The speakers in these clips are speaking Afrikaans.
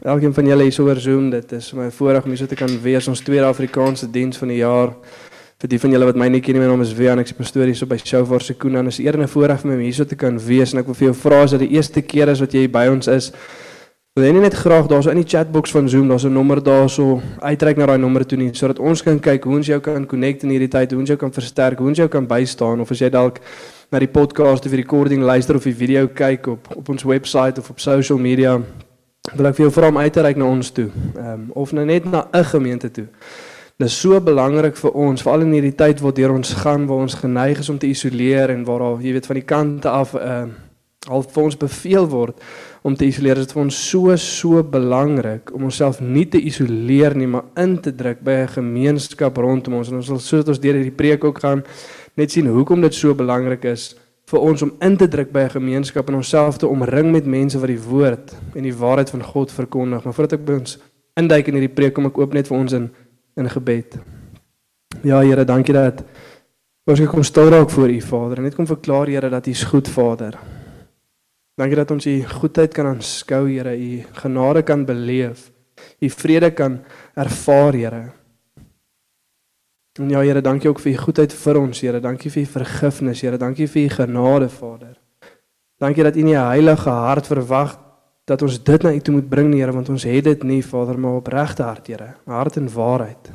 Elkeen van julle hier oor Zoom. Dit is my voorreg om hier so te kan wees ons tweede Afrikaanse diens van die jaar. Vir die van julle wat my nie ken nie, my naam is Wian, ek is pastoor hier so by Shofar Sekuna. Dit is eer en 'n voorreg vir my om hier so te kan wees en ek wil vir jou vra as dit die eerste keer is wat jy hier by ons is. Wil jy net graag daarso in die chatbox van Zoom, daar's 'n nommer daarso, uitreik na daai nommer toe nie sodat ons kan kyk hoe ons jou kan connect in hierdie tyd, hoe ons jou kan versterk, hoe ons jou kan bystaan of as jy dalk na die podcast of die recording luister of die video kyk op op ons webwerf of op social media wil ek vir jou vra om uit te reik na ons toe. Ehm um, of nou net na 'n gemeente toe. Dit is so belangrik vir ons, veral in hierdie tyd waar deur ons gaan waar ons geneig is om te isoleer en waar daar, jy weet, van die kante af ehm uh, al vir ons beveel word om te isoleer. Dit is vir ons so so belangrik om onsself nie te isoleer nie, maar in te druk by 'n gemeenskap rondom ons. En ons sal soos ons deur hierdie preek ook gaan net sien hoekom dit so belangrik is vir ons om in te druk by 'n gemeenskap en onsself te omring met mense wat die woord en die waarheid van God verkondig. Maar voordat ek by ons induik in hierdie preek, kom ek oop net vir ons in in gebed. Ja Here, dankie dat ons kom stil raak voor U Vader en net kom verklaar Here dat U is goed Vader. Dankie dat ons U goedheid kan aanskou Here, U genade kan beleef, U vrede kan ervaar Here. En ja Here, dankie ook vir u goedheid vir ons, Here. Dankie vir u vergifnis, Here. Dankie vir u genade, Vader. Dankie dat u nie 'n heilige hart verwag dat ons dit na u toe moet bring Here, want ons het dit nie, Vader, maar opregte hart, Here. Hart en waarheid.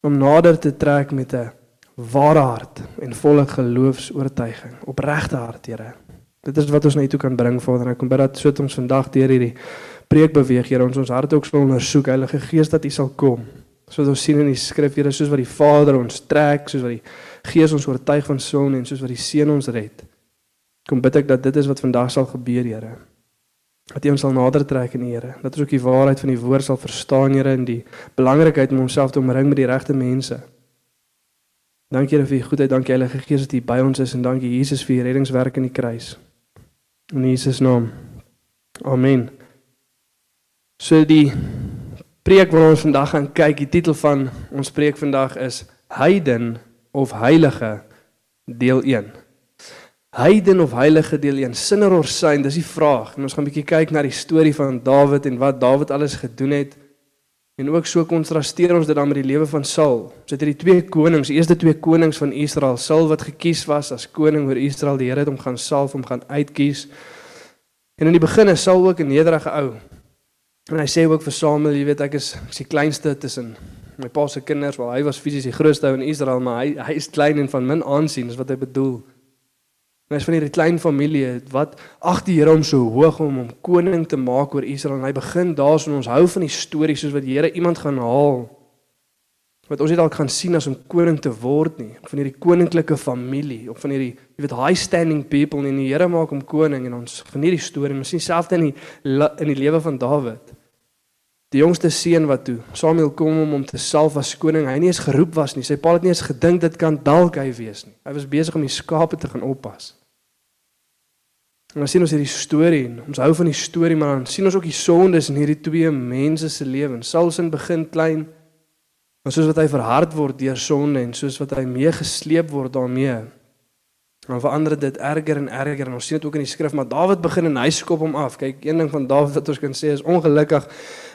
Om nader te trek met 'n ware hart en volle geloofs-oortuiging, opregte hart, Here. Dit is wat ons na u toe kan bring, Vader. Ek kom bid dat soos ons vandag deur hierdie preek beweeg, Here, ons ons harte ook sal ondersoek, Heilige Gees, dat u sal kom soos ons sien in die skrif Here soos wat die Vader ons trek soos wat die Gees ons oortuig van sonde en soos wat die Seun ons red kom bid ek dat dit is wat vandag sal gebeur Here. Dat U ons sal nader trek in Here. Dat ons ook die waarheid van die woord sal verstaan Here en die belangrikheid om onsself te omring met die regte mense. Dankie Here vir U goedheid. Dankie Heilige Gees dat U by ons is en dankie Jesus vir U reddingswerk in die kruis. In Jesus naam. Amen. So die preek wat ons vandag gaan kyk, die titel van ons preek vandag is Heiden of Heilige deel 1. Heiden of Heilige deel 1. Sinner of saint, dis die vraag. En ons gaan 'n bietjie kyk na die storie van Dawid en wat Dawid alles gedoen het. En ook so kontrasteer ons dit dan met die lewe van Saul. Ons het hierdie twee konings, die eerste twee konings van Israel, Saul wat gekies was as koning oor Israel, die Here het hom gaan salf om gaan uitkies. En in die begin is Saul ook 'n nederige ou. En hy sê ook vir Samuel, jy weet ek is ek is die kleinste tussen my pa se kinders, wel hy was fisies die grootste ou in Israel, maar hy hy is klein en van min aansien, is wat hy bedoel. En hy's van hierdie klein familie wat ag die Here hom so hoog om hom koning te maak oor Israel en hy begin daarson ons hou van die stories soos wat die Here iemand gaan haal wat ons nie dalk gaan sien as om koning te word nie van hierdie koninklike familie of van hierdie jy weet high standing people en die Here maak hom koning en ons van hierdie storie. Ons sien selfs in die in die lewe van Dawid. Die jongste seun wat toe Samuel kom om hom te salf as koning. Hy nie eens geroep was nie. Sy pa het nie eens gedink dit kan dalk hy wees nie. Hy was besig om die skape te gaan oppas. En ons sien ons hierdie storie en ons hou van die storie maar dan sien ons ook die sondes in hierdie twee mense se lewens. Saul se begin klein Maar soos wat hy verhard word deur sonde en soos wat hy meegesleep word daarmee, dan verander dit erger en erger en ons sien dit ook in die skrif, maar Dawid begin en hy skop hom af. Kyk, een ding van Dawid wat ons kan sê is ongelukkig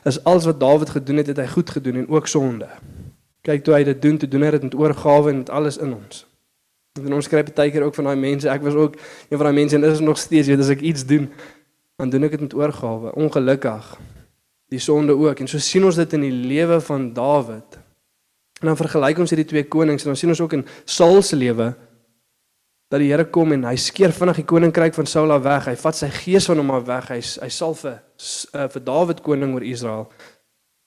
is alles wat Dawid gedoen het, het hy goed gedoen en ook sonde. Kyk, toe hy dit doen, toe doen hy dit met oorgawe en met alles in ons. En ons skryf baie keer ook van daai mense. Ek was ook een van daai mense en is nog steeds, weet as ek iets doen, dan doen ek dit met oorgawe. Ongelukkig die sonde ook. En so sien ons dit in die lewe van Dawid. En dan vergelyk ons hierdie twee konings en dan sien ons ook in Saul se lewe dat die Here kom en hy skeer vinnig die koninkryk van Saul af weg. Hy vat sy gees van hom af weg. Hy hy sal vir uh, vir Dawid koning oor Israel.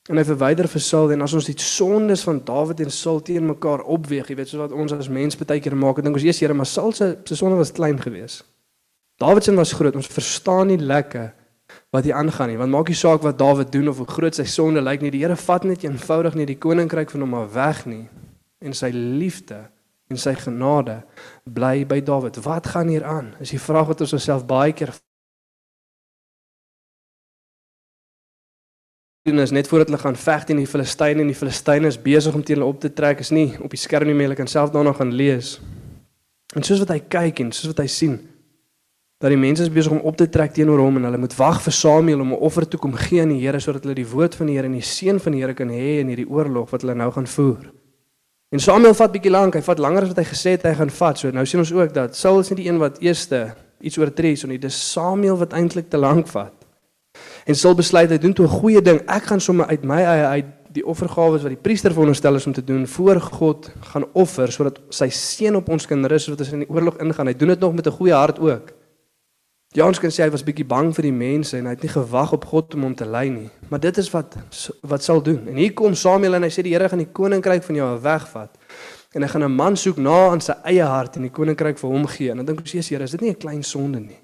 En hy verwyder vir Saul en as ons die sondes van Dawid en Saul teen mekaar opweeg, jy weet soos wat ons as mens baie keer maak, dink ons eers Here, maar Saul se se sonde was klein geweest. Dawid se was groot. Ons verstaan nie lekker wat hier aangaan nie. Want maak nie saak wat Dawid doen of hoe groot sy sonde lyk nie. Die Here vat net eenvoudig nie die koninkryk van hom af weg nie. En sy liefde en sy genade bly by Dawid. Wat gaan hier aan? Is die vraag wat ons osself baie keer doen is net voordat hulle gaan veg teen die Filistyne en die Filistyne is besig om teen hulle op te trek is nie op die skerm nie meer hulle kan self daarna gaan lees. En soos wat hy kyk en soos wat hy sien dat die mense is besig om op te trek teenoor hom en hulle moet wag vir Samuel om 'n offer toe kom gee aan die Here sodat hulle die woord van die Here en die seën van die Here kan hê in hierdie oorlog wat hulle nou gaan voer. En Samuel vat bietjie lank, hy vat langer as wat hy gesê het hy gaan vat. So nou sien ons ook dat Saul is nie die een wat eerste iets oortree so nie, dis Samuel wat eintlik te lank vat. En Saul besluit hy doen toe 'n goeie ding. Ek gaan sommer uit my eie uit die offergawe wat die priester veronderstel is om te doen voor God gaan offer sodat sy seën op ons kan rus sodat ons in die oorlog ingaan. Hy doen dit nog met 'n goeie hart ook. Ja, ons kan sê hy was bietjie bang vir die mense en hy het nie gewag op God om hom te lei nie. Maar dit is wat wat sal doen. En hier kom Samuel en hy sê die Here gaan die koninkryk van jou wegvat. En hy gaan 'n man soek na aan sy eie hart en die koninkryk vir hom gee. En dan dink ons, "Jesus, Here, is dit nie 'n klein sonde nie?"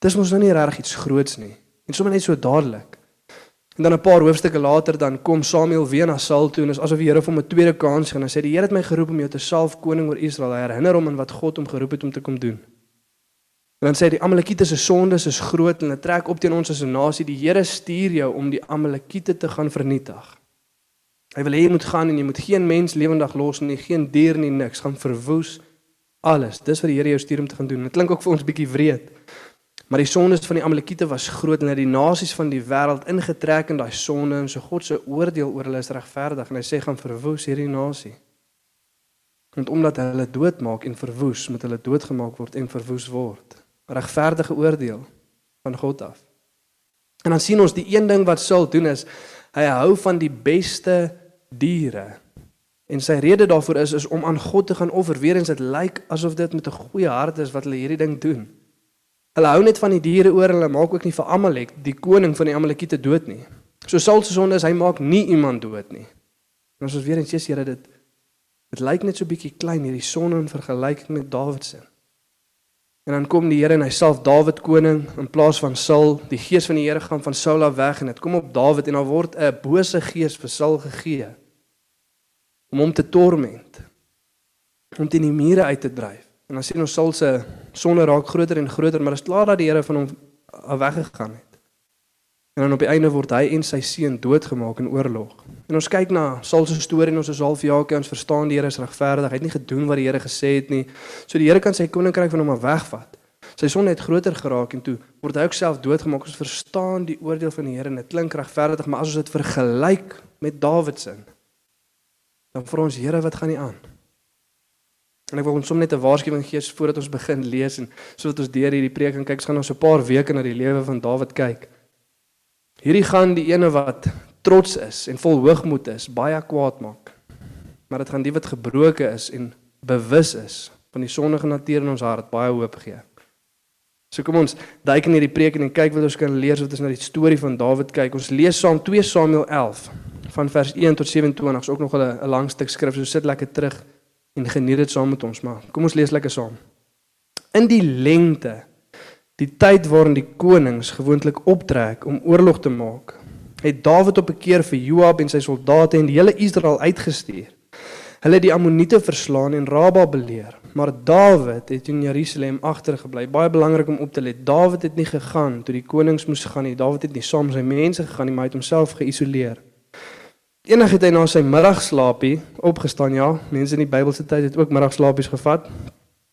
Dis mos nou nie regtig iets groots nie. En sommer net so dadelik. En dan 'n paar hoofstukke later dan kom Samuel weer na Saul toe en is asof die Here vir hom 'n tweede kans gee en hy sê die Here het my geroep om jou te salf koning oor Israel. Hy herinner hom aan wat God hom geroep het om te kom doen. En dan sê hy die Amalekiete se sondes is groot en hulle trek op teen ons as 'n nasie. Die Here stuur jou om die Amalekiete te gaan vernietig. Hy wil hê jy moet gaan en jy moet geen mens lewendig los nie, geen dier nie, niks, gaan verwoes alles. Dis wat die Here jou stuur om te gaan doen. Dit klink ook vir ons bietjie wreed. Maar die sondes van die Amalekiete was groot en hulle het die nasies van die wêreld ingetrek in daai sonde en so God se oordeel oor hulle is regverdig en hy sê gaan verwoes hierdie nasie. Want omdat hulle doodmaak en verwoes, moet hulle doodgemaak word en verwoes word. Regverdige oordeel van God af. En dan sien ons die een ding wat Saul doen is hy hou van die beste diere. En sy rede daarvoor is is om aan God te gaan offer. Weerens dit lyk asof dit met 'n goeie hart is wat hulle hierdie ding doen. Hulle hou net van die diere oor, hulle maak ook nie vir Amalek, die koning van die Amalekiete dood nie. So Saul se sonde is hy maak nie iemand dood nie. En as ons weer eens sê Here dit dit lyk net so bietjie klein hierdie sonde in vergelyking met Dawid se. En dan kom die Here en hy salf Dawid koning in plaas van Saul. Die gees van die Here gaan van Saul af weg en dit kom op Dawid en daar word 'n bose gees vir Saul gegee om hom te torment. Om teen die mure uit te dryf. En dan sien ons Saul se sonde raak groter en groter, maar dit is klaar dat die Here van hom af weggegaan het. En dan op die einde word hy en sy seun doodgemaak in oorlog. En ons kyk na Saul se storie en ons is half jaakie ons verstaan die Here is regverdig. Hy het nie gedoen wat die Here gesê het nie. So die Here kan sy koninkryk van hom af wegvat. Sy sonde het groter geraak en toe word hy ook self doodgemaak. Ons verstaan die oordeel van die Here en dit klink regverdig, maar as ons dit vergelyk met Dawid se dan vra ons Here wat gaan nie aan? En ek wil ons sommer net 'n waarskuwing gee voordat ons begin lees en sodat ons deur hierdie preek kan kyk. Ons gaan so 'n paar weke na die lewe van Dawid kyk. Hierdie gaan die ene wat trots is en vol hoogmoed is, baie kwaad maak. Maar dit gaan die wat gebroken is en bewus is van die sondige natuur in ons hart baie hoop gee. So kom ons duik in hierdie preek en kyk wat ons kan leer wat ons na die storie van Dawid kyk. Ons lees saam 2 Samuel 11 van vers 1 tot 27. Is ook nog 'n lang stuk skrif. So sit lekker terug en geniet dit saam met ons, maar kom ons lees lekker saam. In die lengte, die tyd waarin die konings gewoonlik optrek om oorlog te maak, het Dawid op 'n keer vir Joab en sy soldate en die hele Israel uitgestuur. Hulle het die Ammoniete verslaan en Raba beleer, maar Dawid het in Jerusalem agtergebly. Baie belangrik om op te let. Dawid het nie gegaan toe die konings moes gaan nie. Dawid het nie saam sy mense gegaan nie, maar hy het homself geïsoleer. Eendag het hy na sy middagslaapie opgestaan, ja. Mense in die Bybelse tyd het ook middagslaapies gevat.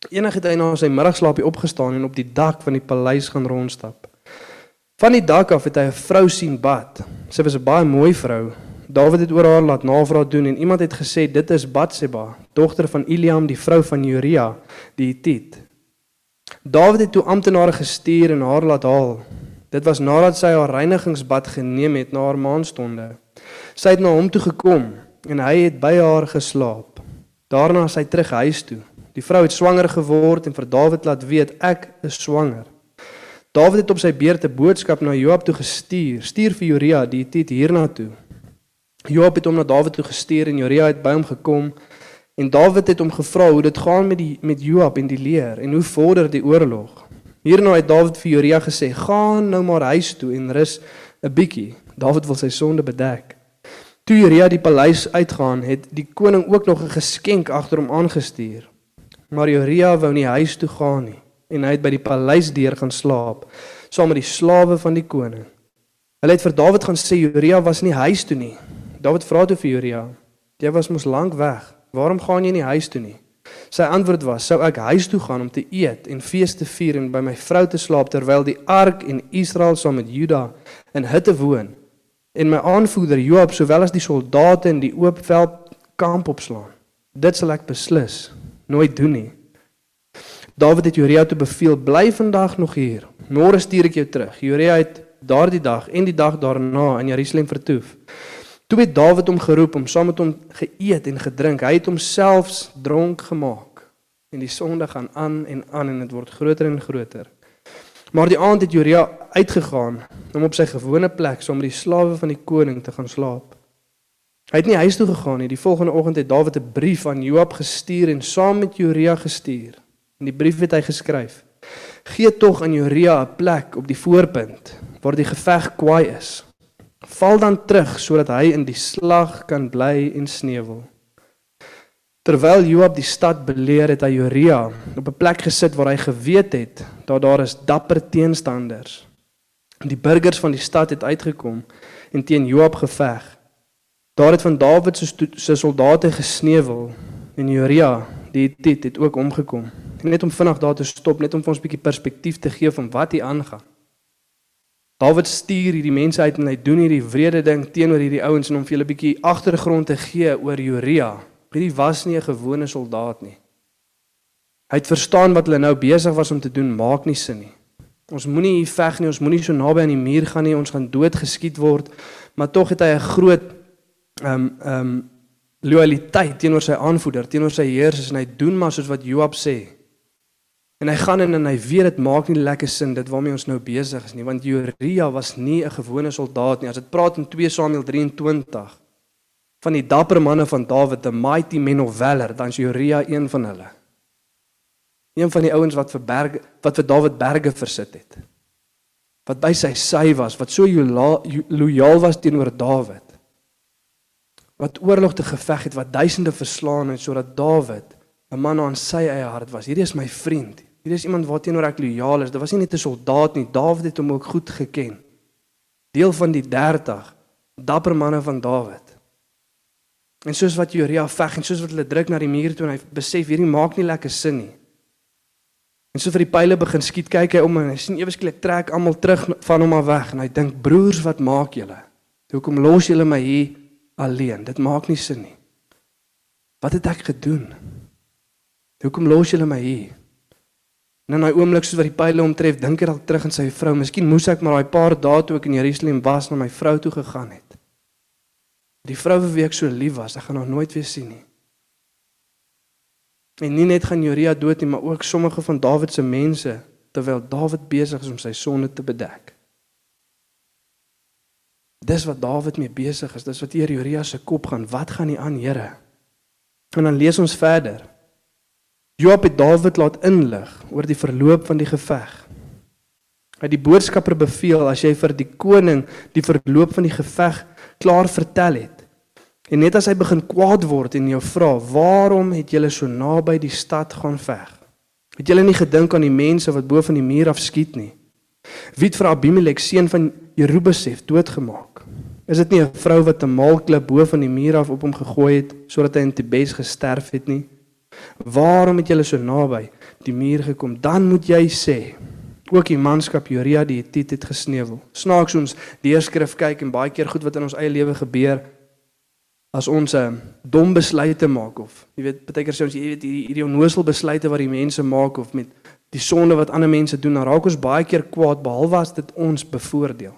Het hy na sy middagslaapie opgestaan en op die dak van die paleis gaan rondstap. Van die dak af het hy 'n vrou sien bad. Sy was 'n baie mooi vrou. Dawid het oor haar laat navraag doen en iemand het gesê dit is Batseba, dogter van Eliam, die vrou van Uria, die Hitit. Dawid het toe amptenare gestuur en haar laat haal. Dit was nadat sy haar reinigingsbad geneem het na haar maanstonde. Sy het na hom toe gekom en hy het by haar geslaap. Daarna is hy terug huis toe. Die vrou het swanger geword en vir Dawid laat weet ek is swanger. Dawid het op sy beurt 'n boodskap na Joab toe gestuur. Stuur vir Uria die Hitit hiernatoe. Joab het hom na Dawid toe gestuur en Uria het by hom gekom en Dawid het hom gevra hoe dit gaan met die met Joab en die leer en hoe vorder die oorlog. Hierna het Dawid vir Joria gesê: "Gaan nou maar huis toe en rus 'n bietjie." Dawid wil sy sonde bedek. Toe Joria die paleis uitgaan, het die koning ook nog 'n geskenk agter hom aangestuur. Maar Joria wou nie huis toe gaan nie en hy het by die paleisdeur gaan slaap saam met die slawe van die koning. Hulle het vir Dawid gaan sê Joria was nie huis toe nie. Dawid vra toe vir Joria: "Jy was mos lank weg. Waarom gaan jy nie huis toe nie?" Sy antwoord was: "Sou ek huis toe gaan om te eet en fees te vier en by my vrou te slaap terwyl die ark en Israel saam met Juda in hutte woon en my aanvoerder Joab sowel as die soldate in die oop veld kamp opslaan? Dit sal ek beslis nooit doen nie." Dawid het Joria toe beveel: "Bly vandag nog hier. Môre stuur ek jou terug." Joria het daardie dag en die dag daarna in Jerusalem vertoef. Toe het Dawid hom geroep om saam met hom geëet en gedrink. Hy het homself dronk gemaak. En die sonde gaan aan en aan en dit word groter en groter. Maar die aand het Joria uitgegaan om op sy gewone plek saam met die slawe van die koning te gaan slaap. Hy het nie huis toe gegaan nie. Die volgende oggend het Dawid 'n brief aan Joab gestuur en saam met Joria gestuur. In die brief het hy geskryf: Gee tog aan Joria 'n plek op die voorpunt waar die geveg kwaai is. Val dan terug sodat hy in die slag kan bly en sneuwel. Terwyl Joab die stad beleer het hy Joria op 'n plek gesit waar hy geweet het dat daar is dapper teenstanders. Die burgers van die stad het uitgekom en teen Joab geveg. Daar het van Dawid se soldate gesneuwel en Joria die Hittite het ook omgekom. En net om vinnig daar te stop, net om vir ons 'n bietjie perspektief te gee van wat hier aangaan. Dawid stuur hierdie mense uit en hy doen hierdie wrede ding teenoor hierdie ouens en om vir hulle 'n bietjie agtergrond te gee oor Joria. Hierdie was nie 'n gewone soldaat nie. Hy het verstaan wat hulle nou besig was om te doen, maak nie sin nie. Ons moenie hier veg nie, ons moenie so naby aan die muur gaan nie, ons gaan dood geskiet word. Maar tog het hy 'n groot ehm um, ehm um, loyaliteit teenoor sy aanvoerder, teenoor sy heers en hy doen maar soos wat Joab sê. En hy gaan in en hy weet dit maak nie lekker sin dit waarmee ons nou besig is nie want Joria was nie 'n gewone soldaat nie. As dit praat in 2 Samuel 23 van die dapper manne van Dawid, the mighty men of valor, dan is Joria een van hulle. Een van die ouens wat vir berge wat vir Dawid berge versit het. Wat by sy sy was, wat so lojaal was teenoor Dawid. Wat oorlog te geveg het, wat duisende verslaan het sodat Dawid 'n man aan sy eie hart was. Hierdie is my vriend. Hier is iemand waarteenoor ek lojaal is. Dit was nie net 'n soldaat nie. Dawid het hom ook goed geken. Deel van die 30 dapper manne van Dawid. En soos wat Joria veg en soos wat hulle druk na die muur toe en hy besef hierdie maak nie lekker sin nie. En so vir die pile begin skiet, kyk hy om en hy sien ewe skielik trek almal terug van hom af weg en hy dink broers, wat maak julle? Hoekom los julle my hier alleen? Dit maak nie sin nie. Wat het ek gedoen? Hoekom los julle my hier? En in daai oomblik soos wat die pile omtref, dink hy dalk terug aan sy vrou. Miskien moes ek maar daai paar dae toe ek in Jerusalem was na my vrou toe gegaan het. Die vrou vir wie ek so lief was, ek gaan haar nooit weer sien nie. En nie net gaan Joria dood nie, maar ook sommige van Dawid se mense terwyl Dawid besig is om sy sonde te bedek. Dis wat Dawid mee besig is. Dis wat hier Joria se kop gaan. Wat gaan nie aan, Here? En dan lees ons verder. Joab het Dawid laat inlig oor die verloop van die geveg. Hy het die boodskapper beveel as jy vir die koning die verloop van die geveg klaar vertel het. En net as hy begin kwaad word en jou vra, "Waarom het julle so naby die stad gaan veg? Het julle nie gedink aan die mense wat bo van die muur af skiet nie? Wie het vir Abimelek seun van Jerubesef doodgemaak? Is dit nie 'n vrou wat 'n maalklip bo van die muur af op hom gegooi het sodat hy in Tebes gesterf het nie?" Waarom het julle so naby die muur gekom? Dan moet jy sê ook die manskap Joria die Hitit het gesneuwel. Snaaks ons deerskrif kyk en baie keer goed wat in ons eie lewe gebeur as ons 'n dom besluite maak of jy weet baie keer sê ons jy weet hierdie hierdie onnoosel besluite wat die mense maak of met die sonde wat ander mense doen, dan raak ons baie keer kwaad behalwe as dit ons bevoordeel.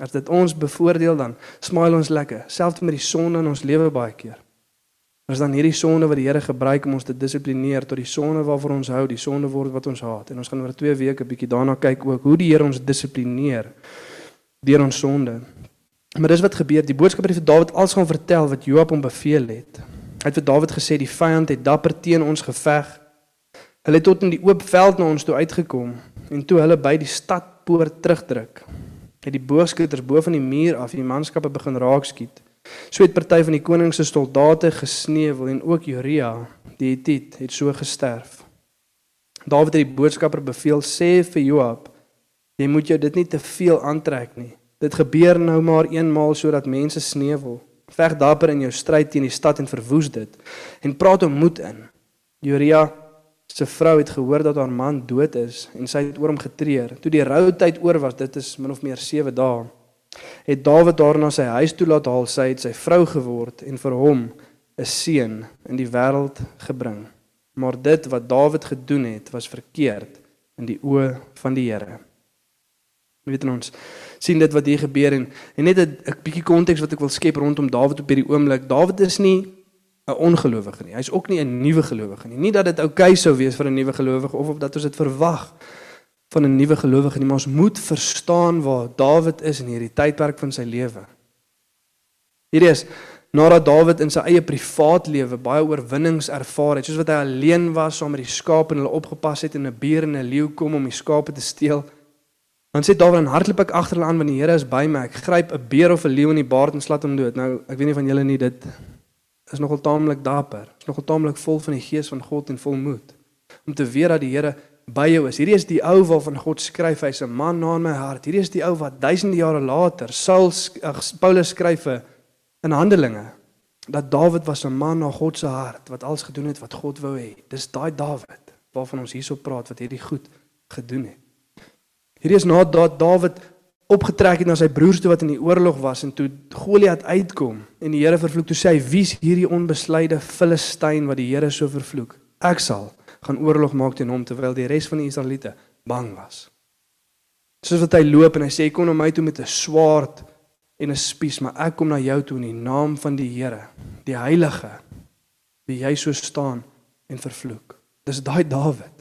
As dit ons bevoordeel dan smile ons lekker, selfs met die sonde in ons lewe baie keer. Is dan hierdie sonde wat die Here gebruik om ons te dissiplineer tot die sonde waarvoor ons hou, die sonde word wat ons haat. En ons gaan oor 2 weke 'n bietjie daarna kyk ook hoe die Here ons dissiplineer deur ons sonde. Maar dis wat gebeur. Die boodskap het vir Dawid als gaan vertel wat Joab hom beveel het. Hy het vir Dawid gesê die vyand het dapper teen ons geveg. Hulle het tot in die oop veld na ons toe uitgekom En toe hulle by die stadpoort terugdruk, het die boogskieters bo van die muur af die manskappe begin raakskiet. So het party van die koning se soldate gesneuwel en ook Joria, die Hitit, het so gesterf. Dawid het die boodskapper beveel sê vir Joab, jy moet jou dit nie te veel aantrek nie. Dit gebeur nou maar eenmaal sodat mense sneuwel. Veg dapper in jou stryd teen die stad en verwoes dit en praat hom moed in. Joria se vrou het gehoor dat haar man dood is en sy het oor hom getreur. Toe die rou tyd oor was, dit is min of meer 7 dae, het Dawid haar na sy huis toe laat haal. Sy het sy vrou geword en vir hom 'n seun in die wêreld gebring. Maar dit wat Dawid gedoen het, was verkeerd in die oë van die Here. Jy weet ons sien dit wat hier gebeur en, en net 'n bietjie konteks wat ek wil skep rondom Dawid op hierdie oomblik. Dawid is nie 'n ongelowige nie. Hy's ook nie 'n nuwe gelowige nie. Nie dat dit oukei okay sou wees vir 'n nuwe gelowige of of dat ons dit verwag van 'n nuwe gelowige nie, maar ons moet verstaan waar Dawid is in hierdie tydperk van sy lewe. Hierdie is nadat Dawid in sy eie privaat lewe baie oorwinnings ervaar het, soos wat hy alleen was saam met die skape en hulle opgepas het en 'n beer en 'n leeu kom om die skape te steel. Dan sê Dawid en hardloop ek agter hulle aan want die Here is by my. Ek gryp 'n beer of 'n leeu in die baard en slat hom dood. Nou, ek weet nie van julle nie dit is nogal taamlik dapper. Is nogal taamlik vol van die gees van God en vol moed om te weet dat die Here by jou is. Hierdie is die ou waarvan God skryf hy's 'n man na my hart. Hierdie is die ou wat duisende jare later Saul ag Paulus skryf in Handelinge dat Dawid was 'n man na God se hart wat alles gedoen het wat God wou hê. Dis daai Dawid waarvan ons hierso praat wat hierdie goed gedoen het. Hierdie is nadat Dawid opgetrek het na sy broers toe wat in die oorlog was en toe Goliat uitkom en die Here vervloek toe sê hy wie's hierdie onbeslyde Filistyn wat die Here so vervloek? Ek sal gaan oorlog maak teen hom terwyl die res van die Israeliete bang was. Soos wat hy loop en hy sê kom na my toe met 'n swaard en 'n spies, maar ek kom na jou toe in die naam van die Here, die Heilige, wie jy so staan en vervloek. Dis daai Dawid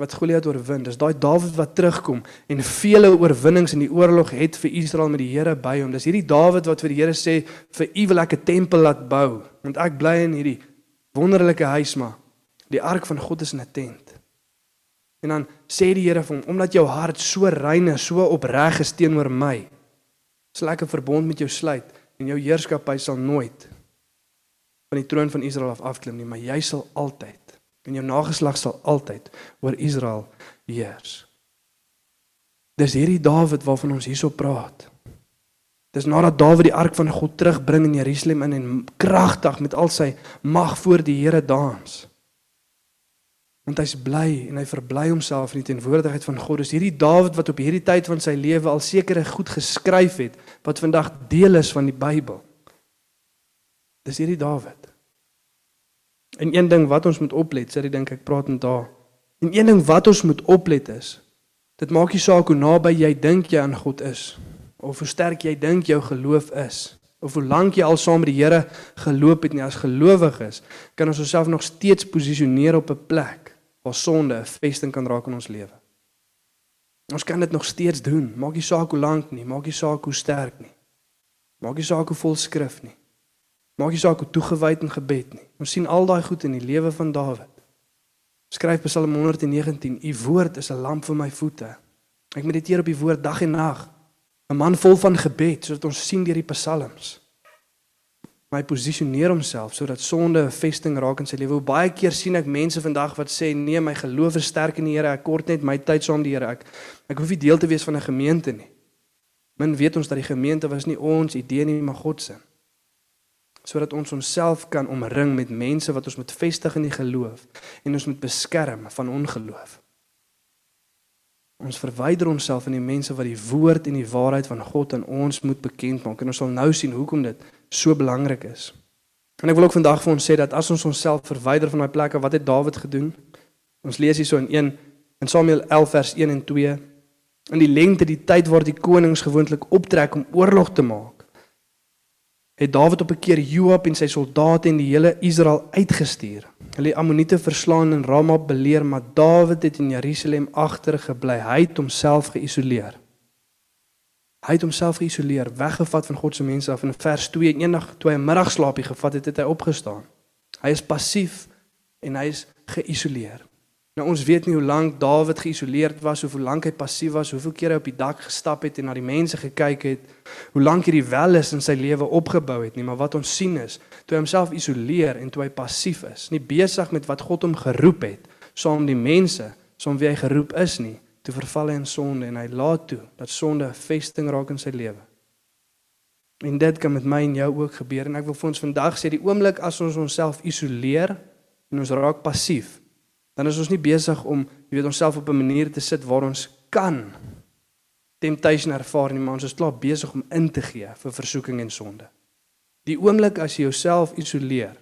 wat Goliat oorwin. Dis daai Dawid wat terugkom en vele oorwinnings in die oorlog het vir Israel met die Here by hom. Dis hierdie Dawid wat vir die Here sê vir u wil ek 'n tempel laat bou, want ek bly in hierdie wonderlike huis maar Die ark van God is in 'n tent. En dan sê die Here vir hom, omdat jou hart so rein en so opreg is teenoor my, sal ek 'n verbond met jou sluit en jou heerskappy sal nooit van die troon van Israel af afklim nie, maar jy sal altyd en jou nageslag sal altyd oor Israel heers. Dis hierdie Dawid waarvan ons hierso praat. Dis nadat Dawid die ark van God terugbring in Jerusalem in en kragtig met al sy mag voor die Here dans want hy's bly en hy verbly homself in die teenwoordigheid van God. Dis hierdie Dawid wat op hierdie tyd van sy lewe al sekere goed geskryf het wat vandag deel is van die Bybel. Dis hierdie Dawid. En een ding wat ons moet oplet, sê dink ek praat met daar. En een ding wat ons moet oplet is, dit maak nie saak hoe naby jy dink jy aan God is of hoe sterk jy dink jou geloof is of hoe lank jy al saam met die Here geloop het nie as gelowiges, kan ons osself nog steeds posisioneer op 'n plek waar sonde 'n vesting kan raak in ons lewe. Ons kan dit nog steeds doen. Maak nie saak hoe lank nie, maak nie saak hoe sterk nie. Maak nie saak hoe vol skrif nie. Maak nie saak hoe toegewyd in gebed nie. Ons sien al daai goed in die lewe van Dawid. Skryf Psalm 119: U woord is 'n lamp vir my voete. Ek mediteer op u woord dag en nag. 'n Man vol van gebed, sodat ons sien deur die psalms my posisioneer homself sodat sonde 'n vesting raak in sy lewe. Hoe baie keer sien ek mense vandag wat sê nee, my geloof is sterk in die Here. Ek kort net my tyd saam die Here. Ek ek hoef nie deel te wees van 'n gemeente nie. Men weet ons dat die gemeente was nie ons idee nie, maar God se. Sodat ons onsself kan omring met mense wat ons moet vestig in die geloof en ons moet beskerm van ongeloof. Ons verwyder onsself van die mense wat die woord en die waarheid van God aan ons moet bekend maak. En ons sal nou sien hoekom dit so belangrik is. En ek wil ook vandag vir ons sê dat as ons onsself verwyder van daai plekke, wat het Dawid gedoen? Ons lees hierso in 1 in Samuel 11 vers 1 en 2. In die lengte die tyd waar die konings gewoonlik optrek om oorlog te maak, het Dawid op 'n keer Joab en sy soldate en die hele Israel uitgestuur. Hulle Ammoniete verslaan en Rama beleer, maar Dawid het in Jerusalem agtergebly. Hy het homself geïsoleer. Hy het homself geïsoleer, weggevat van God se mense af in vers 2 eendag toe hy 'n middagslaapie gevat het, het hy opgestaan. Hy is passief en hy is geïsoleer. Nou ons weet nie hoe lank Dawid geïsoleerd was, hoe lank hy passief was, hoeveel kere op die dak gestap het en na die mense gekyk het, hoe lank hierdie welis in sy lewe opgebou het nie, maar wat ons sien is, toe hy homself isoleer en toe hy passief is, nie besig met wat God hom geroep het, saam die mense, saam wie hy geroep is nie, toe verval hy in sonde en hy laat toe dat sonde 'n vesting raak in sy lewe. En dit kan met my en jou ook gebeur en ek wil vir ons vandag sê die oomblik as ons onsself isoleer en ons raak passief, dan is ons nie besig om, jy weet, onsself op 'n manier te sit waar ons kan temptation ervaar nie, maar ons is klaar besig om in te gee vir versoeking en sonde. Die oomblik as jy jouself isoleer,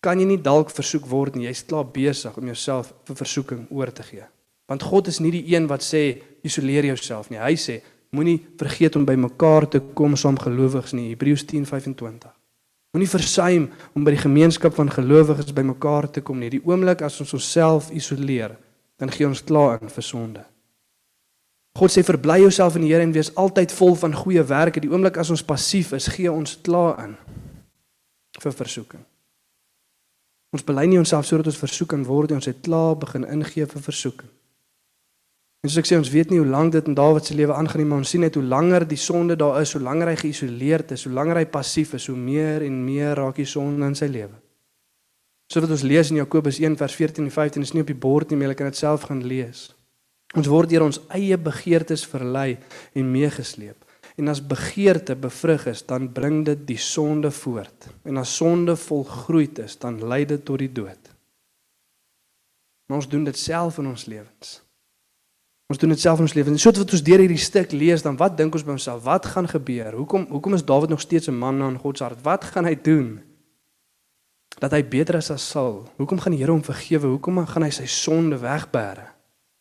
kan jy nie dalk versoek word nie, jy's klaar besig om jouself vir versoeking oor te gee. Want God is nie die een wat sê isoleer jouself nie. Hy sê moenie vergeet om by mekaar te kom saam gelowiges nie. Hebreërs 10:25. Moenie versuim om by die gemeenskap van gelowiges bymekaar te kom nie. Die oomblik as ons onsself isoleer, dan gee ons klaar in vir sonde. God sê verbly jouself in die Here en wees altyd vol van goeie werke. Die oomblik as ons passief is, gee ons klaar in vir versoeking. Ons bely nie onsself sodat ons versoek kan word nie. Ons het klaar begin ingee vir versoeking. En soos ek sê, ons weet nie hoe lank dit in Dawid se lewe aangaan nie, maar ons sien net hoe langer die sonde daar is, hoe langer hy geïsoleerd is, hoe langer hy passief is, hoe meer en meer raak die sonde in sy lewe. So wat ons lees in Jakobus 1 vers 14 en 15 is nie op die bord nie, maar jy kan dit self gaan lees. Ons word deur ons eie begeertes verlei en meegesleep. En as begeerte bevrug is, dan bring dit die sonde voort. En as sonde volgroei is, dan lei dit tot die dood. Maar ons doen dit self in ons lewens. Ons doen dit self in ons lewens. Soos wat ons deur hierdie stuk lees, dan wat dink ons by onsself? Wat gaan gebeur? Hoekom hoekom is Dawid nog steeds 'n man aan God se hart? Wat gaan hy doen? Dat hy beter is as Saul. Hoekom gaan die Here hom vergewe? Hoekom gaan hy sy sonde wegbêre?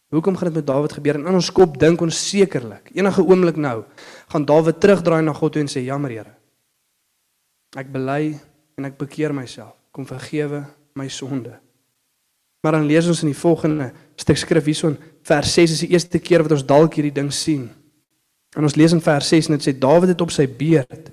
Hoekom gaan dit met Dawid gebeur? En in ons kop dink ons sekerlik, enige oomblik nou, gaan Dawid terugdraai na God toe en sê: "Jammer Here. Ek bely en ek bekeer myself. Kom vergewe my sonde." Maar dan lees ons in die volgende stuk skrif hierson vers 6 is die eerste keer wat ons dalk hierdie ding sien. En ons lees in vers 6 en dit sê Dawid het op sy beerd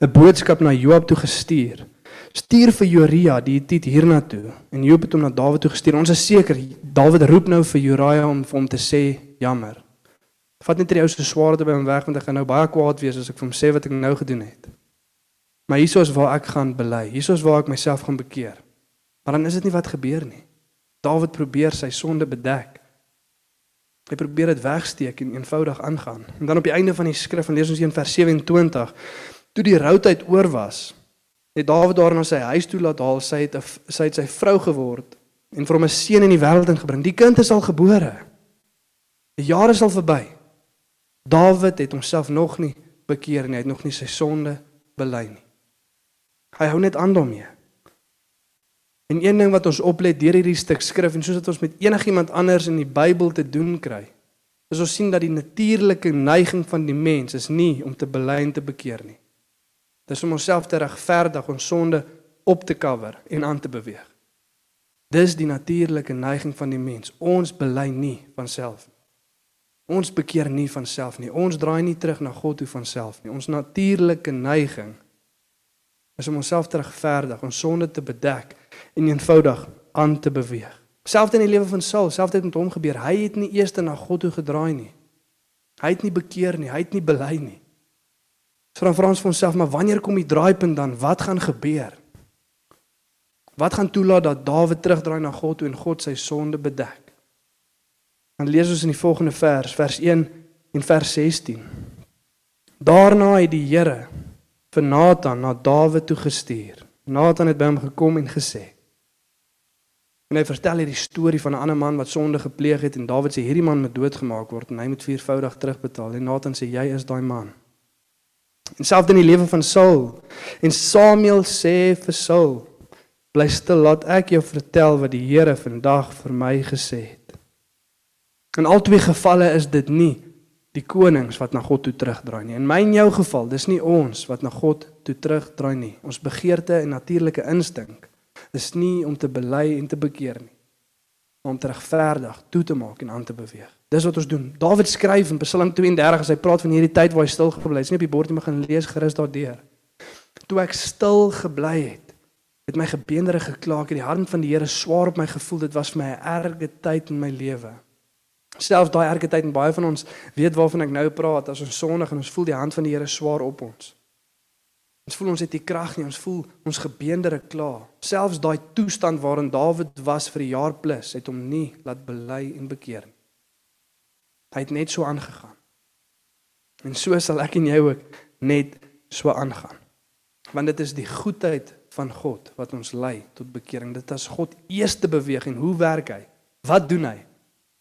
'n boodskap na Joab toe gestuur. Stuur vir Joria die Hitit hiernatoe en Joab het hom na Dawid toe gestuur. Ons is seker Dawid roep nou vir Joria om vir hom te sê jammer. Vat net die ou se swaarde by hom weg want ek gaan nou baie kwaad wees as ek vir hom sê wat ek nou gedoen het. Maar hieso is waar ek gaan bely. Hieso is waar ek myself gaan bekeer. Maar dan is dit nie wat gebeur nie. Dawid probeer sy sonde bedek. Hy probeer dit wegsteek en eenvoudig aangaan. En dan op die einde van die skrif en lees ons in vers 27, toe die routheid oor was, het Dawid daar na sy huis toe laat haal, sy het 'n sy het sy vrou geword en vir hom 'n seun in die wêreld ingebring. Die kind is al gebore. Die jare is al verby. Dawid het homself nog nie bekeer nie, hy het nog nie sy sonde bely nie. Hy hou net aan daarmee. En een ding wat ons oplet deur hierdie stuk skrif en soos dit ons met enigiemand anders in die Bybel te doen kry, is ons sien dat die natuurlike neiging van die mens is nie om te bely en te bekeer nie. Dis om onsself te regverdig, ons sonde op te cover en aan te beweeg. Dis die natuurlike neiging van die mens. Ons bely nie van self. Ons bekeer nie van self nie. Ons draai nie terug na God toe van self nie. Ons natuurlike neiging is om onsself te regverdig, ons sonde te bedek en eenvoudig aan te beweeg. Selfs in die lewe van Saul, selfs dit met hom gebeur. Hy het nie eers na God toe gedraai nie. Hy het nie bekeer nie, hy het nie bely nie. So dan vra ons vir onsself, maar wanneer kom die draaipunt dan? Wat gaan gebeur? Wat gaan toelaat dat Dawid terugdraai na God toe en God sy sonde bedek? Dan lees ons in die volgende vers, vers 1 en vers 16. Daarna het die Here vir Nathan na Dawid toe gestuur. Nathan het by hom gekom en gesê: En hy vertel hierdie storie van 'n ander man wat sonde gepleeg het en Dawid sê hierdie man moet doodgemaak word en hy moet viervoudig terugbetaal. En Nathan sê jy is daai man. En selfs in die lewe van Saul en Samuel sê vir Saul: Bly stil, laat ek jou vertel wat die Here vandag vir my gesê het. In al twee gevalle is dit nie die konings wat na God toe terugdraai nie. In my en jou geval, dis nie ons wat na God toe terugdraai nie. Ons begeerte en natuurlike instink is nie om te bely en te bekeer nie, maar om te regverdig, toe te maak en aan te beweeg. Dis wat ons doen. Dawid skryf in Psalm 32 as hy praat van hierdie tyd waar hy stil gebly het. Dis nie op die bord nie, maar gaan lees gerus daardeur. Toe ek stil gebly het, Het my gebeendere gekla, ek het die hand van die Here swaar op my gevoel. Dit was vir my 'n erge tyd in my lewe. Selfs daai erge tyd en baie van ons weet waarvan ek nou praat as ons sondig en ons voel die hand van die Here swaar op ons. Ons voel ons het nie krag nie, ons voel ons gebeendere klaar. Selfs daai toestand waarin Dawid was vir 'n jaar plus, het hom nie laat bely en bekeer nie. Hy het net so aangegaan. En so sal ek en jy ook net so aangaan. Want dit is die goedheid van God wat ons lei tot bekering. Dit is God eerste beweging. Hoe werk hy? Wat doen hy?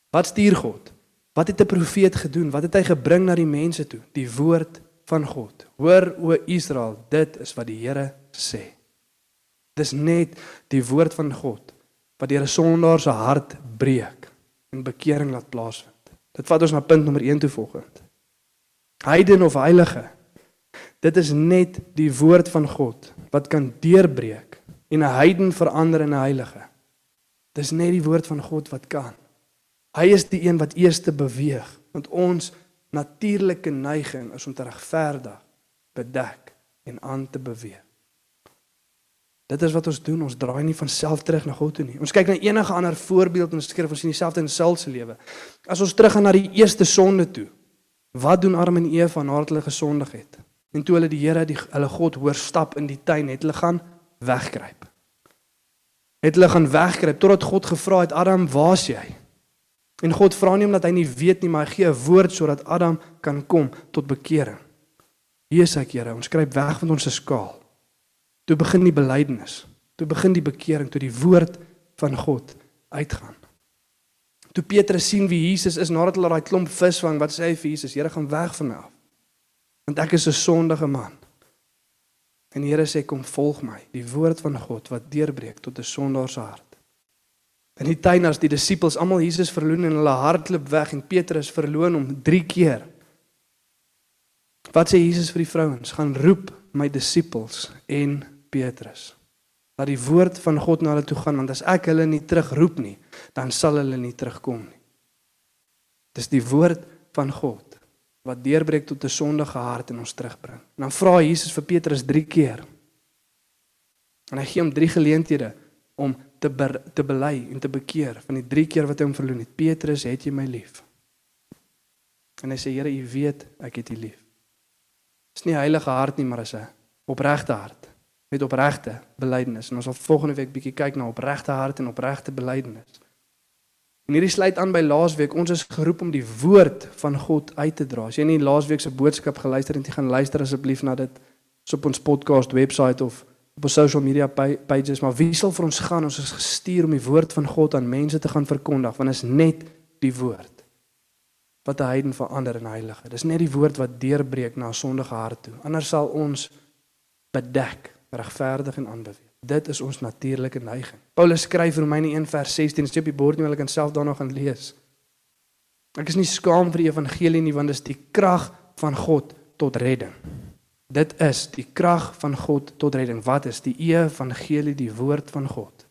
Wat stuur God? Wat het 'n profeet gedoen? Wat het hy gebring na die mense toe? Die woord van God. Hoor o Israel, dit is wat die Here sê. Dis net die woord van God wat deur 'n sondaar se hart breek en bekering laat plaasvind. Dit vat ons na punt nommer 1 toe volgende. Heiden of heilige. Dit is net die woord van God wat kan deurbreek en 'n heiden verander in 'n heilige. Dis net die woord van God wat kan. Hy is die een wat eerste beweeg want ons natuurlike neiging is om te regverdig, bedek en aan te beweeg. Dit is wat ons doen. Ons draai nie van self terug na God toe nie. Ons kyk na enige ander voorbeeld in die skrif, ons sien dieselfde in Saul se lewe. As ons teruggaan na die eerste sonde toe. Wat doen Adam en Eva nadat hulle gesondig het? En toe hulle die Here, die hulle God hoor stap in die tuin, het hulle gaan wegkruip. Het hulle gaan wegkruip totdat God gevra het, "Adam, waar's jy?" En God vra nie omdat hy nie weet nie, maar hy gee 'n woord sodat Adam kan kom tot bekering. Hier is ek, Here, ons skryf weg van ons se skaal. Toe begin die belydenis. Toe begin die bekering, toe die woord van God uitgaan. Toe Petrus sien wie Jesus is nadat hulle daai klomp vis vang, wat sê hy vir Jesus? Here, gaan weg van my af. Want ek is 'n sondige man. En die Here sê kom volg my, die woord van God wat deurbreek tot 'n sondaar se hart. In die tuin as die disippels almal Jesus verloon en hulle hardloop weg en Petrus verloon hom 3 keer. Wat sê Jesus vir die vrouens? Gaan roep my disippels en Petrus. Laat die woord van God na hulle toe gaan want as ek hulle nie terugroep nie, dan sal hulle nie terugkom nie. Dis die woord van God wat deurbreek tot 'n sondige hart en ons terugbring. En dan vra Jesus vir Petrus 3 keer. En hy gee hom 3 geleenthede om te ber, te bely en te bekeer van die 3 keer wat hy hom verloon het. Petrus, het jy my lief? En hy sê Here, U weet ek het U lief. Dis nie heilige hart nie, maar is 'n opregte hart met opregte belydenis. En ons sal volgende week bietjie kyk na opregte hart en opregte belydenis. En hierdie sluit aan by laasweek. Ons is geroep om die woord van God uit te dra. As jy nie laasweek se boodskap geluister het nie, gaan luister asseblief na dit op ons podcast webwerf of op ons social media pages, maar wie sal vir ons gaan? Ons is gestuur om die woord van God aan mense te gaan verkondig, want is net die woord wat 'n heiden verander in heilige. Dis net die woord wat deurbreek na 'n sondige hart toe. Anders sal ons bedek, regverdig en aanbeweeg. Dit is ons natuurlike neiging. Paulus skryf in Romeine 1 vers 16, dit is op die bord nie, wil ek self daarna gaan lees. Ek is nie skaam vir die evangelie nie, want dit is die krag van God tot redding. Dit is die krag van God tot redding. Wat is die evangelie, die woord van God?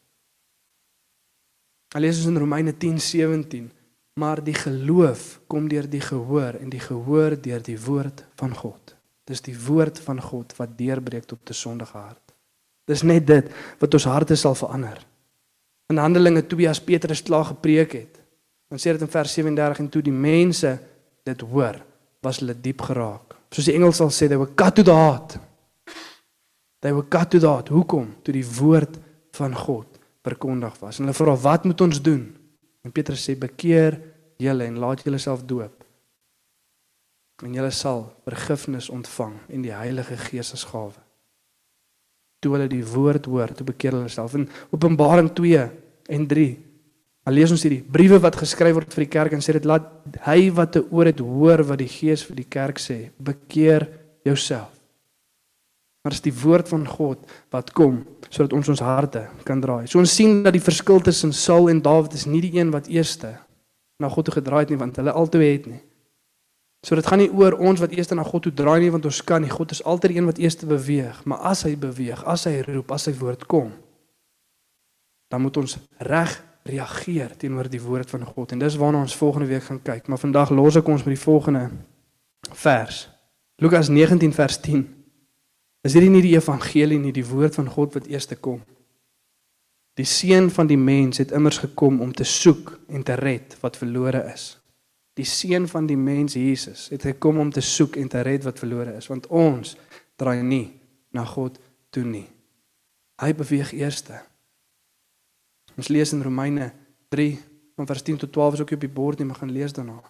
Alles is in Romeine 10:17, maar die geloof kom deur die gehoor en die gehoor deur die woord van God. Dis die woord van God wat deurbreek tot 'n sondige hart. Dis net dit wat ons harte sal verander. In Handelinge 2 as Petrus klaar gepreek het, dan sê dit in vers 37 en toe die mense dit hoor, was hulle diep geraak soos die Engels sal sê they were cut to the heart. They were cut to the heart. Hoekom? Toe die woord van God verkondig was. En hulle vra wat moet ons doen? En Petrus sê bekeer julle en laat julle self doop. En julle sal vergifnis ontvang en die Heilige Gees as gawe. Toe hulle die woord hoor, toe bekeer hulle self. In Openbaring 2 en 3 Dan lees ons hierdie briewe wat geskryf word vir die kerk en sê dit laat hy wat 'n oor het hoor wat die Gees vir die kerk sê. Bekeer jouself. Maar dis die woord van God wat kom sodat ons ons harte kan draai. So ons sien dat die verskil tussen Saul en Dawid is nie die een wat eerste na God toe gedraai het nie want hulle albei het nie. So dit gaan nie oor ons wat eerste na God toe draai nie want ons kan nie. God is altyd die een wat eerste beweeg, maar as hy beweeg, as hy roep, as sy woord kom, dan moet ons reg reageer teenoor die woord van God. En dis waarna ons volgende week gaan kyk. Maar vandag los ek ons met die volgende vers. Lukas 19 vers 10. Is hierdie nie die evangelie nie, die woord van God wat eers te kom? Die seun van die mens het immers gekom om te soek en te red wat verlore is. Die seun van die mens Jesus het gekom om te soek en te red wat verlore is, want ons draai nie na God toe nie. Hy beweeg eerste. Ons lees in Romeine 3 van vers 10 tot 12 is ook op die bord nie, maar gaan lees daarna.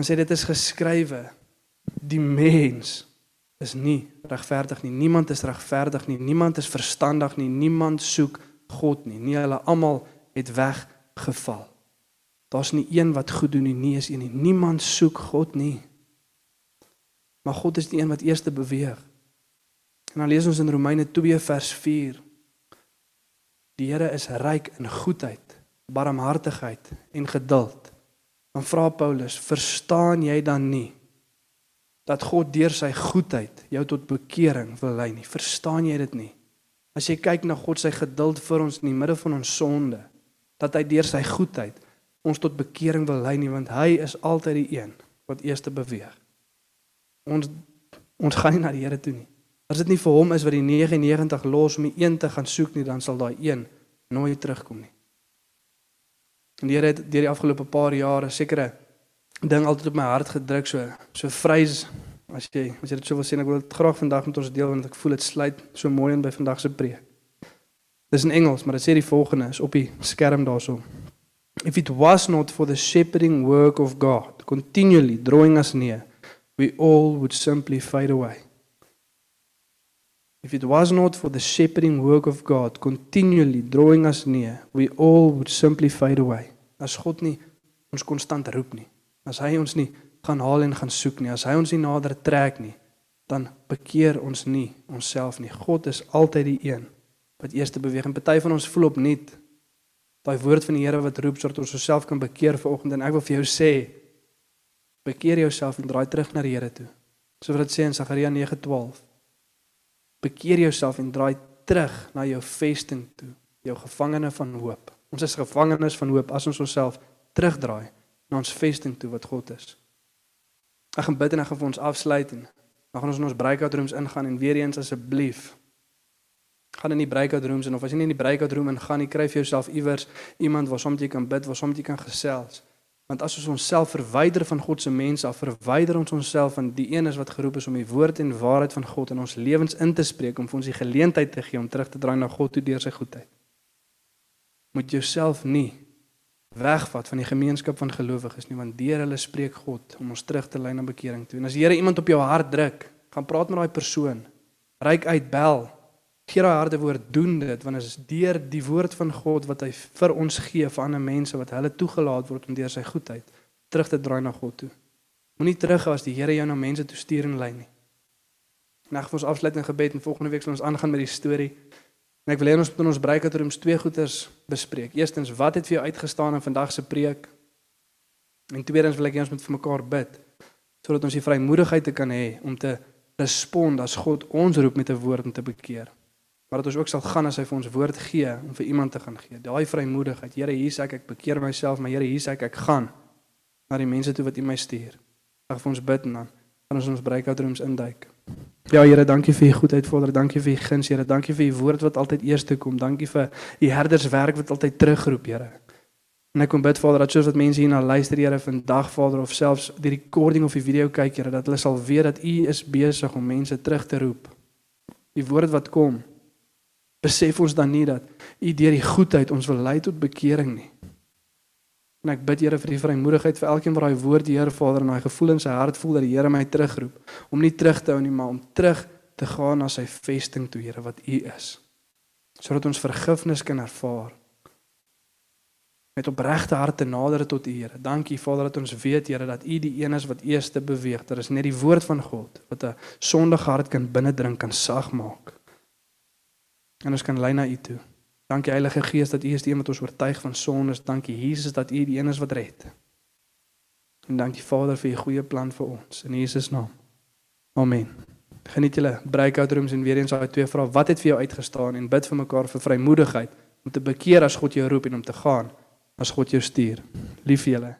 Ons sê dit is geskrywe die mens is nie regverdig nie. Niemand is regverdig nie. Niemand is verstandig nie. Niemand soek God nie. Nie hulle almal het weggeval. Daar's nie een wat goed doen nie, nie is een nie. Niemand soek God nie. Maar God is die een wat eerste beweeg. En dan lees ons in Romeine 2 vers 4. Die Here is ryk in goedheid, barmhartigheid en geduld. Dan vra Paulus, verstaan jy dan nie dat God deur sy goedheid jou tot bekering wil lei nie? Verstaan jy dit nie? As jy kyk na God se geduld vir ons in die midde van ons sonde, dat hy deur sy goedheid ons tot bekering wil lei nie, want hy is altyd die een wat eers beweeg. Ons ons gaan nie na die Here toe nie. As dit nie vir hom is wat die 99 los om die een te gaan soek nie, dan sal daai een nooit terugkom nie. En die Here het deur die afgelope paar jare sekere ding altyd op my hart gedruk so so vrees as jy as jy dit sou wil sien ek wil dit graag vandag met ons deel want ek voel dit sluit so mooi in by vandag se preek. Dis in Engels, maar dit sê die volgende is op die skerm daarso. If it was not for the shepherding work of God continually drawing us near, we all would simply fade away. If it was not for the shepherding work of God continually drawing us near, we all would simply fade away. As God nie ons konstant roep nie, as hy ons nie gaan haal en gaan soek nie, as hy ons nie nader trek nie, dan bekeer ons nie onsself nie. God is altyd die een wat eers beweeg en party van ons voel op nuut daai woord van die Here wat roep sodat ons osself kan bekeer vanoggend en ek wil vir jou sê bekeer jouself en draai terug na die Here toe. So wat dit sê in Sagaria 9:12 bekeer jouself en draai terug na jou vesting toe, jou gevangene van hoop. Ons is gevangenes van hoop as ons onsself terugdraai na ons vesting toe wat God is. Ek gaan bid en ek gaan vir ons afsluit en dan gaan ons in ons breakout rooms ingaan en weer eens asseblief gaan in die breakout rooms en of as jy nie in die breakout room ingaan nie, kry vir jouself iewers iemand waar soms jy kan bid, waar soms jy kan gesels. Want as ons onsself verwyder van God se mense af, verwyder ons onsself van die een is wat geroep is om die woord en waarheid van God in ons lewens in te spreek om vir ons die geleentheid te gee om terug te draai na God toe deur sy goedheid. Moet jouself nie wegvat van die gemeenskap van gelowiges nie, want deur hulle spreek God om ons terug te lei na bekering toe. En as die Here iemand op jou hart druk, gaan praat met daai persoon. Ryk uit bel. Gee daai harde woord doen dit want dit is deur die woord van God wat hy vir ons gee vir ander mense wat hulle toegelaat word om deur sy goedheid terug te draai na God toe. Moenie terug as die Here jou na mense toe stuur en lei nie. Nag vir ons afsluitende gebed en volgende week sal ons aangaan met die storie. En ek wil hê ons moet in ons breakout-rooms twee goeters bespreek. Eerstens, wat het vir jou uitgestaan in vandag se preek? En tweedens wil ek hê ons moet vir mekaar bid sodat ons die vrymoedigheid te kan hê om te respond as God ons roep met 'n woord om te bekeer maar dat ons ook sal gaan as hy vir ons woord gee om vir iemand te gaan gee. Daai vrymoedigheid. Here, hier sê ek ek bekeer myself, maar Here, hier sê ek ek gaan na die mense toe wat U my stuur. Ek vir ons bid en dan gaan ons ons breakout rooms induik. Ja Here, dankie vir U goedheid, Vader. Dankie vir U guns, Here. Dankie vir U woord wat altyd eerste kom. Dankie vir U herderswerk wat altyd terugroep, Here. En ek kom bid Vader dat soos wat mense hier na luister Here vandag Vader of selfs die recording of die video kyk Here dat hulle sal weet dat U is besig om mense terug te roep. Die woord wat kom besef ons dan nie dat U deur die goedheid ons wil lei tot bekering nie. En ek bid Here vir die vrymoedigheid vir elkeen wat daai woord die Here Vader in daai gevoel in sy hart voel dat die Here my terugroep om nie terug te hou nie, maar om terug te gaan na sy vesting toe, Here wat U is. Sodat ons vergifnis kan ervaar. Met opregte harte nader tot U, Here. Dankie Vader dat ons weet, Here, dat U die een is wat eerste beweeg. Dit is net die woord van God wat 'n sondige hart kan binnendring, kan sag maak. En ons kan lei na U toe. Dankie Heilige Gees dat U is die een wat ons oortuig van sondes. Dankie Jesus dat U die een is wat red. En dankie Vader vir U goeie plan vir ons in Jesus naam. Amen. Geniet julle breakout rooms en weer eens daai twee vrae. Wat het vir jou uitgestaan en bid vir mekaar vir vrymoedigheid om te bekeer as God jou roep en om te gaan as God jou stuur. Lief vir julle.